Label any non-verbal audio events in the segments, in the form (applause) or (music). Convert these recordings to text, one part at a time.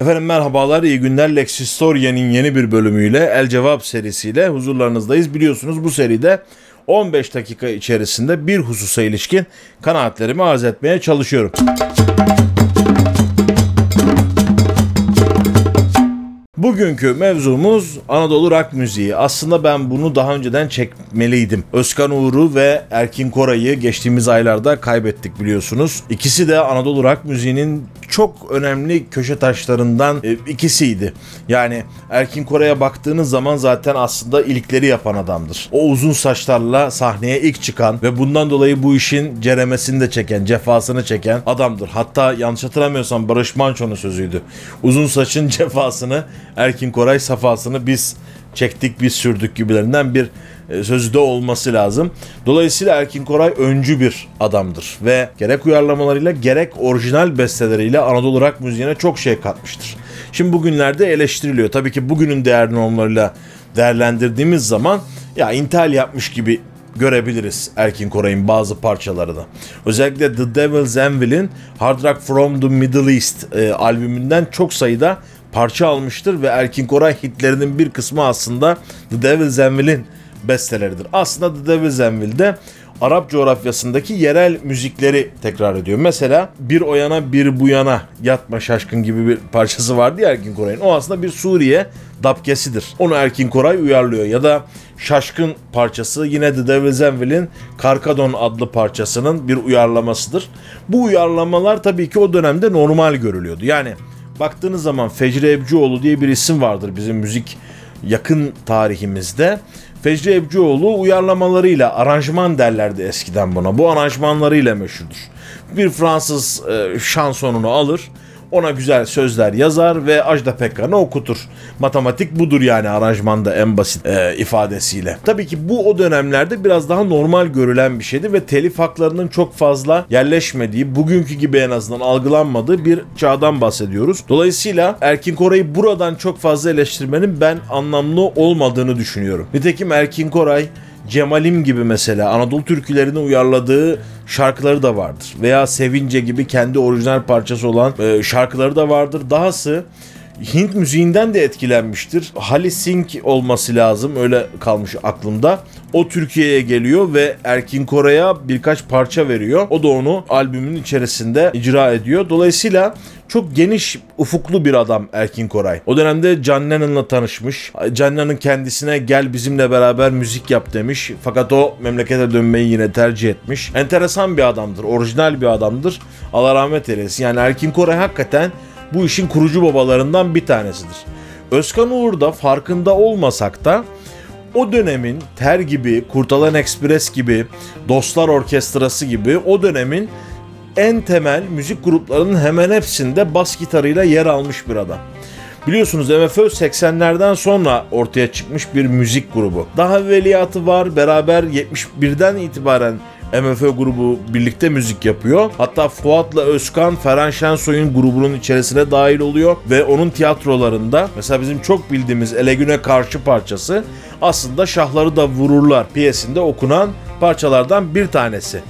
Efendim merhabalar, iyi günler. Lexistoria'nın yeni bir bölümüyle El Cevap serisiyle huzurlarınızdayız. Biliyorsunuz bu seride 15 dakika içerisinde bir hususa ilişkin kanaatlerimi arz etmeye çalışıyorum. Bugünkü mevzumuz Anadolu rock müziği. Aslında ben bunu daha önceden çekmeliydim. Özkan Uğur'u ve Erkin Koray'ı geçtiğimiz aylarda kaybettik biliyorsunuz. İkisi de Anadolu rock müziğinin çok önemli köşe taşlarından e, ikisiydi. Yani Erkin Koray'a baktığınız zaman zaten aslında ilkleri yapan adamdır. O uzun saçlarla sahneye ilk çıkan ve bundan dolayı bu işin ceremesini de çeken, cefasını çeken adamdır. Hatta yanlış hatırlamıyorsam Barış Manço'nun sözüydü. Uzun saçın (laughs) cefasını Erkin Koray safasını biz çektik biz sürdük gibilerinden bir e, sözü de olması lazım. Dolayısıyla Erkin Koray öncü bir adamdır ve gerek uyarlamalarıyla gerek orijinal besteleriyle Anadolu rock müziğine çok şey katmıştır. Şimdi bugünlerde eleştiriliyor. Tabii ki bugünün değer normlarıyla değerlendirdiğimiz zaman ya intihal yapmış gibi görebiliriz Erkin Koray'ın bazı parçalarını. Özellikle The Devil's Anvil'in Hard Rock From The Middle East e, albümünden çok sayıda parça almıştır ve Erkin Koray hitlerinin bir kısmı aslında The Devil's Anvil'in besteleridir. Aslında The Devil's Anvil'de Arap coğrafyasındaki yerel müzikleri tekrar ediyor. Mesela bir o yana bir bu yana yatma şaşkın gibi bir parçası vardı ya Erkin Koray'ın. O aslında bir Suriye dapkesidir. Onu Erkin Koray uyarlıyor. Ya da Şaşkın parçası yine The Devil's Anvil'in Karkadon adlı parçasının bir uyarlamasıdır. Bu uyarlamalar tabii ki o dönemde normal görülüyordu. Yani baktığınız zaman Fecri Ebcioğlu diye bir isim vardır bizim müzik yakın tarihimizde. Fecri Ebcioğlu uyarlamalarıyla aranjman derlerdi eskiden buna. Bu aranjmanlarıyla meşhurdur. Bir Fransız e, şansonunu alır ona güzel sözler yazar ve Ajda Pekkan'ı okutur. Matematik budur yani aranjmanda en basit e, ifadesiyle. Tabii ki bu o dönemlerde biraz daha normal görülen bir şeydi ve telif haklarının çok fazla yerleşmediği, bugünkü gibi en azından algılanmadığı bir çağdan bahsediyoruz. Dolayısıyla Erkin Koray'ı buradan çok fazla eleştirmenin ben anlamlı olmadığını düşünüyorum. Nitekim Erkin Koray Cemalim gibi mesela Anadolu türkülerini uyarladığı şarkıları da vardır. Veya Sevince gibi kendi orijinal parçası olan e, şarkıları da vardır. Dahası Hint müziğinden de etkilenmiştir. Hali Singh olması lazım öyle kalmış aklımda. O Türkiye'ye geliyor ve Erkin Koray'a birkaç parça veriyor. O da onu albümün içerisinde icra ediyor. Dolayısıyla çok geniş ufuklu bir adam Erkin Koray. O dönemde John Lennon'la tanışmış. John Lennon kendisine gel bizimle beraber müzik yap demiş. Fakat o memlekete dönmeyi yine tercih etmiş. Enteresan bir adamdır. Orijinal bir adamdır. Allah rahmet eylesin. Yani Erkin Koray hakikaten bu işin kurucu babalarından bir tanesidir. Özkan Uğur da farkında olmasak da o dönemin Ter gibi, Kurtalan Express gibi, Dostlar Orkestrası gibi o dönemin en temel müzik gruplarının hemen hepsinde bas gitarıyla yer almış bir adam. Biliyorsunuz MFÖ 80'lerden sonra ortaya çıkmış bir müzik grubu. Daha veliyatı var. Beraber 71'den itibaren MFÖ grubu birlikte müzik yapıyor. Hatta Fuat'la Özkan Ferhan Şensoy'un grubunun içerisine dahil oluyor ve onun tiyatrolarında mesela bizim çok bildiğimiz Ele Güne Karşı parçası aslında Şahları da Vururlar piyesinde okunan parçalardan bir tanesi.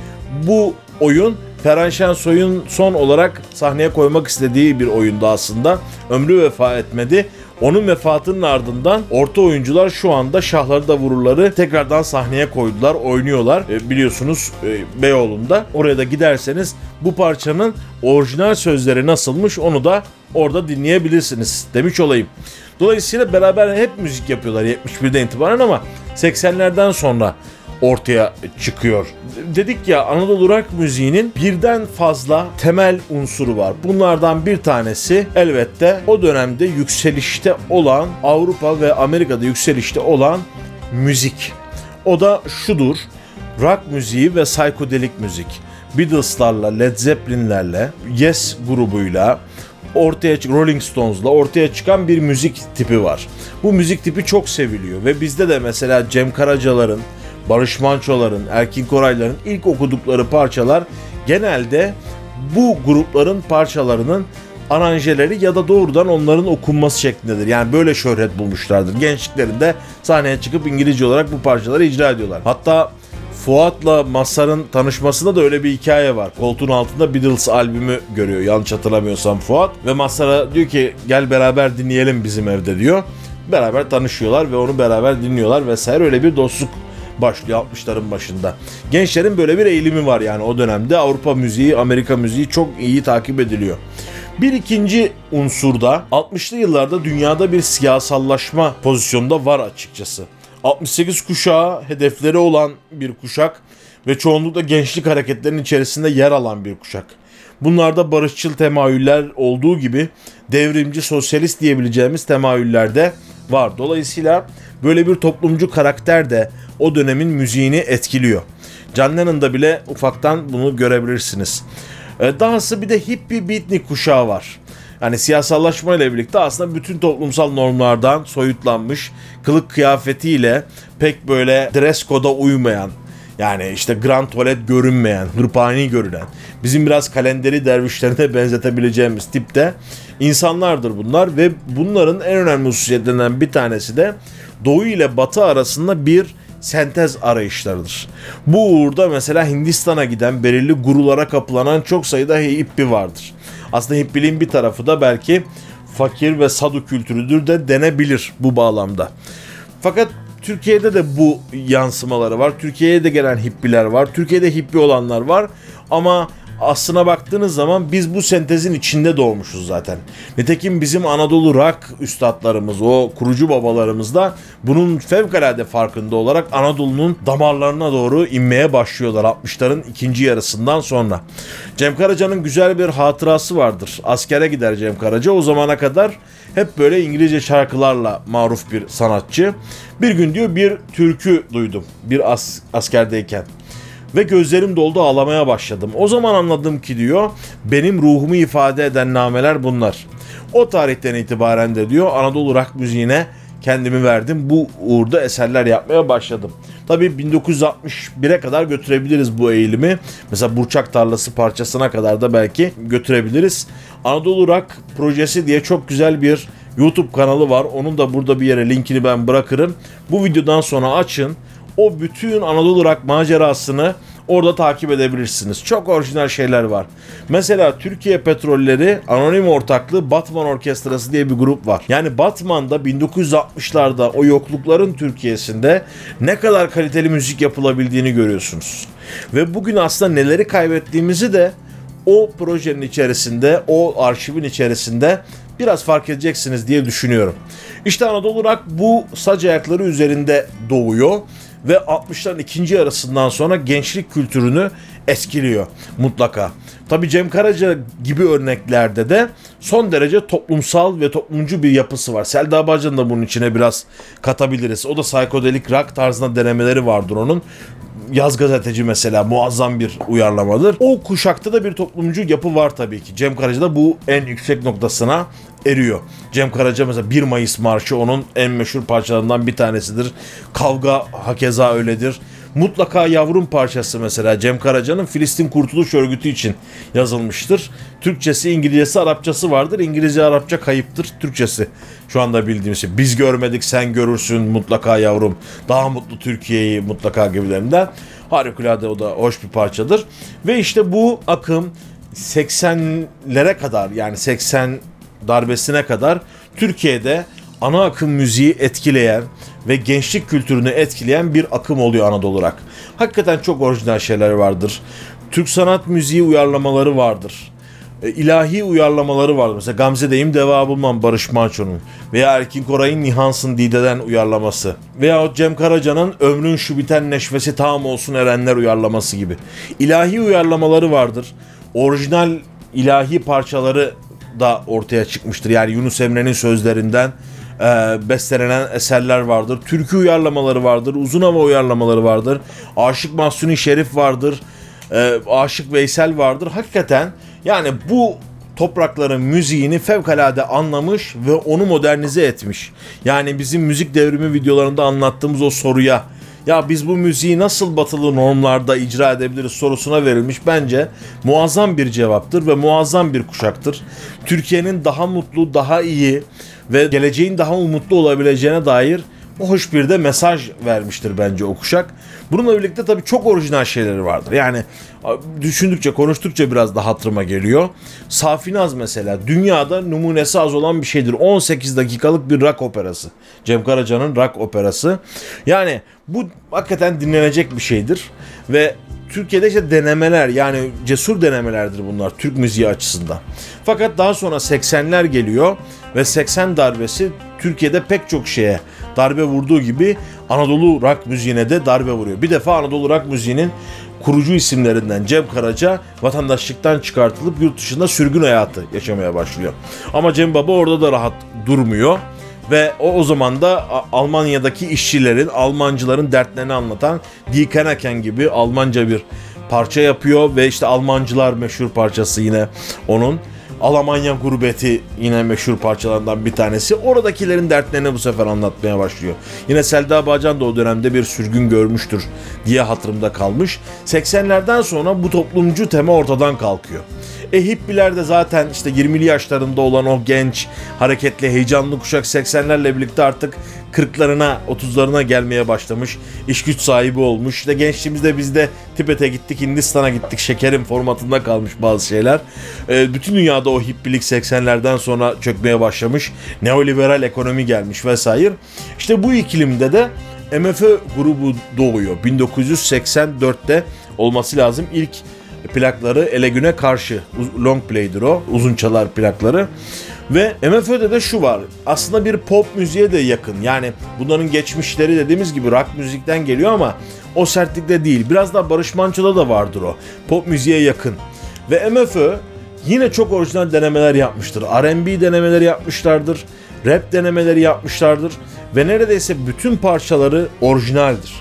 Bu oyun Ferhan Şensoy'un son olarak sahneye koymak istediği bir oyundu aslında. Ömrü vefa etmedi. Onun vefatının ardından orta oyuncular şu anda Şahları da Vururları tekrardan sahneye koydular, oynuyorlar. E, biliyorsunuz e, Beyoğlu'nda. Oraya da giderseniz bu parçanın orijinal sözleri nasılmış onu da orada dinleyebilirsiniz demiş olayım. Dolayısıyla beraber hep müzik yapıyorlar 71'den itibaren ama 80'lerden sonra ortaya çıkıyor. Dedik ya Anadolu rock müziğinin birden fazla temel unsuru var. Bunlardan bir tanesi elbette o dönemde yükselişte olan Avrupa ve Amerika'da yükselişte olan müzik. O da şudur. Rock müziği ve psikodelik müzik. Beatles'larla, Led Zeppelin'lerle, Yes grubuyla, ortaya Rolling Stones'la ortaya çıkan bir müzik tipi var. Bu müzik tipi çok seviliyor ve bizde de mesela Cem Karaca'ların, Barış Manço'ların, Erkin Koray'ların ilk okudukları parçalar genelde bu grupların parçalarının aranjeleri ya da doğrudan onların okunması şeklindedir. Yani böyle şöhret bulmuşlardır. Gençliklerinde sahneye çıkıp İngilizce olarak bu parçaları icra ediyorlar. Hatta Fuat'la Mazhar'ın tanışmasında da öyle bir hikaye var. Koltuğun altında Beatles albümü görüyor yanlış hatırlamıyorsam Fuat. Ve Mazhar'a diyor ki gel beraber dinleyelim bizim evde diyor. Beraber tanışıyorlar ve onu beraber dinliyorlar vesaire öyle bir dostluk başlıyor 60'ların başında. Gençlerin böyle bir eğilimi var yani o dönemde Avrupa müziği, Amerika müziği çok iyi takip ediliyor. Bir ikinci unsur da 60'lı yıllarda dünyada bir siyasallaşma pozisyonda var açıkçası. 68 kuşağı hedefleri olan bir kuşak ve çoğunlukla gençlik hareketlerinin içerisinde yer alan bir kuşak. Bunlarda barışçıl temayüller olduğu gibi devrimci sosyalist diyebileceğimiz temayüller de var. Dolayısıyla böyle bir toplumcu karakter de o dönemin müziğini etkiliyor. John Lennon'da bile ufaktan bunu görebilirsiniz. Ee, Dahası bir de hippie beatnik kuşağı var. Yani siyasallaşma ile birlikte aslında bütün toplumsal normlardan soyutlanmış, kılık kıyafetiyle pek böyle dress code'a uymayan, yani işte grand tuvalet görünmeyen, hırpani görülen, bizim biraz kalenderi dervişlerine (laughs) benzetebileceğimiz tipte insanlardır bunlar ve bunların en önemli hususiyetlerinden bir tanesi de Doğu ile Batı arasında bir sentez arayışlarıdır. Bu uğurda mesela Hindistan'a giden belirli gurulara kapılanan çok sayıda hippi vardır. Aslında hippiliğin bir tarafı da belki fakir ve sadu kültürüdür de denebilir bu bağlamda. Fakat Türkiye'de de bu yansımaları var. Türkiye'ye de gelen hippiler var. Türkiye'de hippi olanlar var. Ama aslına baktığınız zaman biz bu sentezin içinde doğmuşuz zaten. Nitekim bizim Anadolu rock üstadlarımız, o kurucu babalarımız da bunun fevkalade farkında olarak Anadolu'nun damarlarına doğru inmeye başlıyorlar 60'ların ikinci yarısından sonra. Cem Karaca'nın güzel bir hatırası vardır. Askere gider Cem Karaca. O zamana kadar hep böyle İngilizce şarkılarla maruf bir sanatçı. Bir gün diyor bir türkü duydum bir as askerdeyken ve gözlerim doldu ağlamaya başladım. O zaman anladım ki diyor benim ruhumu ifade eden nameler bunlar. O tarihten itibaren de diyor Anadolu rock müziğine kendimi verdim. Bu uğurda eserler yapmaya başladım. Tabii 1961'e kadar götürebiliriz bu eğilimi. Mesela Burçak Tarlası parçasına kadar da belki götürebiliriz. Anadolu Rock projesi diye çok güzel bir YouTube kanalı var. Onun da burada bir yere linkini ben bırakırım. Bu videodan sonra açın o bütün Anadolu Rock macerasını orada takip edebilirsiniz. Çok orijinal şeyler var. Mesela Türkiye Petrolleri Anonim Ortaklığı Batman Orkestrası diye bir grup var. Yani Batman'da 1960'larda o yoklukların Türkiye'sinde ne kadar kaliteli müzik yapılabildiğini görüyorsunuz. Ve bugün aslında neleri kaybettiğimizi de o projenin içerisinde, o arşivin içerisinde biraz fark edeceksiniz diye düşünüyorum. İşte Anadolu Rock bu sac ayakları üzerinde doğuyor ve 60'ların ikinci yarısından sonra gençlik kültürünü etkiliyor mutlaka. Tabi Cem Karaca gibi örneklerde de son derece toplumsal ve toplumcu bir yapısı var. Selda Bağcan'ı da bunun içine biraz katabiliriz. O da psikodelik rock tarzında denemeleri vardır onun. Yaz gazeteci mesela muazzam bir uyarlamadır. O kuşakta da bir toplumcu yapı var tabii ki. Cem Karaca da bu en yüksek noktasına eriyor. Cem Karaca mesela 1 Mayıs Marşı onun en meşhur parçalarından bir tanesidir. Kavga hakeza öyledir. Mutlaka Yavrum parçası mesela Cem Karaca'nın Filistin Kurtuluş Örgütü için yazılmıştır. Türkçesi, İngilizcesi, Arapçası vardır. İngilizce, Arapça kayıptır. Türkçesi şu anda bildiğimiz şey. Biz görmedik sen görürsün mutlaka yavrum. Daha mutlu Türkiye'yi mutlaka gibilerinden. Harikulade o da hoş bir parçadır. Ve işte bu akım 80'lere kadar yani 80 darbesine kadar Türkiye'de ana akım müziği etkileyen ve gençlik kültürünü etkileyen bir akım oluyor Anadolu olarak. Hakikaten çok orijinal şeyler vardır. Türk sanat müziği uyarlamaları vardır. E, ilahi uyarlamaları vardır. Mesela Gamze Deyim Deva Bulmam Barış Manço'nun veya Erkin Koray'ın Nihansın Dide'den uyarlaması veya Cem Karaca'nın Ömrün Şu Biten Neşvesi Tam Olsun Erenler uyarlaması gibi. İlahi uyarlamaları vardır. Orijinal ilahi parçaları da ortaya çıkmıştır. Yani Yunus Emre'nin sözlerinden e, bestelenen eserler vardır. Türkü uyarlamaları vardır. Uzun hava uyarlamaları vardır. Aşık Mahsuni Şerif vardır. E, Aşık Veysel vardır. Hakikaten yani bu toprakların müziğini fevkalade anlamış ve onu modernize etmiş. Yani bizim müzik devrimi videolarında anlattığımız o soruya ya biz bu müziği nasıl batılı normlarda icra edebiliriz sorusuna verilmiş bence muazzam bir cevaptır ve muazzam bir kuşaktır. Türkiye'nin daha mutlu, daha iyi ve geleceğin daha umutlu olabileceğine dair hoş bir de mesaj vermiştir bence o kuşak. Bununla birlikte tabii çok orijinal şeyleri vardır. Yani düşündükçe, konuştukça biraz da hatırıma geliyor. Safinaz mesela dünyada numunesi az olan bir şeydir. 18 dakikalık bir rock operası. Cem Karaca'nın rock operası. Yani bu hakikaten dinlenecek bir şeydir. Ve Türkiye'de işte denemeler yani cesur denemelerdir bunlar Türk müziği açısından. Fakat daha sonra 80'ler geliyor ve 80 darbesi Türkiye'de pek çok şeye darbe vurduğu gibi Anadolu rock müziğine de darbe vuruyor. Bir defa Anadolu rock müziğinin kurucu isimlerinden Cem Karaca vatandaşlıktan çıkartılıp yurt dışında sürgün hayatı yaşamaya başlıyor. Ama Cem Baba orada da rahat durmuyor ve o o zaman da Almanya'daki işçilerin, Almancıların dertlerini anlatan Die Kanaken gibi Almanca bir parça yapıyor ve işte Almancılar meşhur parçası yine onun. Almanya gurbeti yine meşhur parçalarından bir tanesi. Oradakilerin dertlerini bu sefer anlatmaya başlıyor. Yine Selda Bağcan da o dönemde bir sürgün görmüştür diye hatırımda kalmış. 80'lerden sonra bu toplumcu tema ortadan kalkıyor. E hippiler de zaten işte 20'li yaşlarında olan o genç, hareketli, heyecanlı kuşak 80'lerle birlikte artık 40'larına, 30'larına gelmeye başlamış. iş güç sahibi olmuş. İşte gençliğimizde biz de Tibet'e gittik, Hindistan'a gittik. Şekerin formatında kalmış bazı şeyler. E, bütün dünyada o hippilik 80'lerden sonra çökmeye başlamış. Neoliberal ekonomi gelmiş vesaire. İşte bu iklimde de MFÖ grubu doğuyor. 1984'te olması lazım. İlk plakları ele güne karşı. Long play'dir o. Uzun çalar plakları. Ve MFÖ'de de şu var. Aslında bir pop müziğe de yakın. Yani bunların geçmişleri dediğimiz gibi rock müzikten geliyor ama o sertlikte değil. Biraz daha Barış Manço'da da vardır o. Pop müziğe yakın. Ve MFÖ yine çok orijinal denemeler yapmıştır. R&B denemeleri yapmışlardır. Rap denemeleri yapmışlardır. Ve neredeyse bütün parçaları orijinaldir.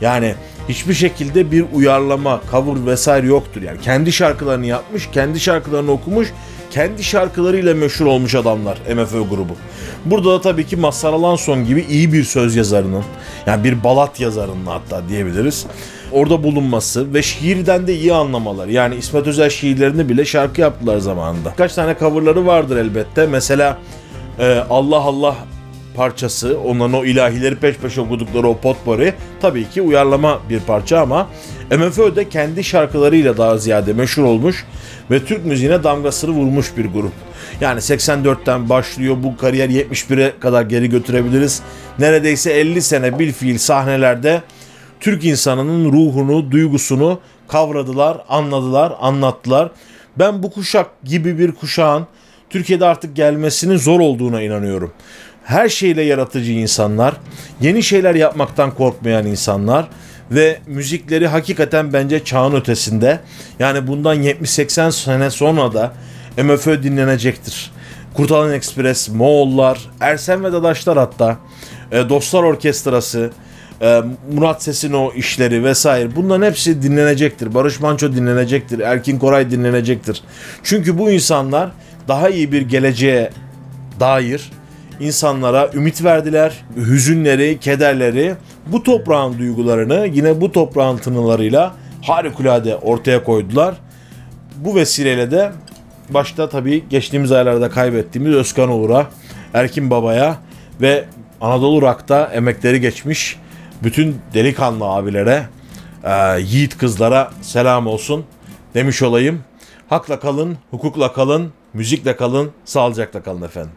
Yani hiçbir şekilde bir uyarlama, cover vesaire yoktur. Yani kendi şarkılarını yapmış, kendi şarkılarını okumuş, kendi şarkılarıyla meşhur olmuş adamlar MFÖ grubu. Burada da tabii ki Mazhar Alanson gibi iyi bir söz yazarının, yani bir balat yazarının hatta diyebiliriz. Orada bulunması ve şiirden de iyi anlamalar. Yani İsmet Özel şiirlerini bile şarkı yaptılar zamanında. Kaç tane coverları vardır elbette. Mesela e, Allah Allah parçası, onların o ilahileri peş peşe okudukları o potpourri tabii ki uyarlama bir parça ama MFÖ de kendi şarkılarıyla daha ziyade meşhur olmuş ve Türk müziğine damgasını vurmuş bir grup. Yani 84'ten başlıyor bu kariyer 71'e kadar geri götürebiliriz. Neredeyse 50 sene bil fiil sahnelerde Türk insanının ruhunu, duygusunu kavradılar, anladılar, anlattılar. Ben bu kuşak gibi bir kuşağın Türkiye'de artık gelmesinin zor olduğuna inanıyorum her şeyle yaratıcı insanlar, yeni şeyler yapmaktan korkmayan insanlar ve müzikleri hakikaten bence çağın ötesinde. Yani bundan 70-80 sene sonra da MFÖ dinlenecektir. Kurtalan Express, Moğollar, Ersen ve Dadaşlar hatta, e, Dostlar Orkestrası, e, Murat Ses'in o işleri vesaire bunların hepsi dinlenecektir. Barış Manço dinlenecektir. Erkin Koray dinlenecektir. Çünkü bu insanlar daha iyi bir geleceğe dair insanlara ümit verdiler. Hüzünleri, kederleri, bu toprağın duygularını yine bu toprağın tınılarıyla harikulade ortaya koydular. Bu vesileyle de başta tabii geçtiğimiz aylarda kaybettiğimiz Özkan Uğur'a, Erkin Baba'ya ve Anadolu Rock'ta emekleri geçmiş bütün delikanlı abilere, e, yiğit kızlara selam olsun demiş olayım. Hakla kalın, hukukla kalın, müzikle kalın, sağlıcakla kalın efendim.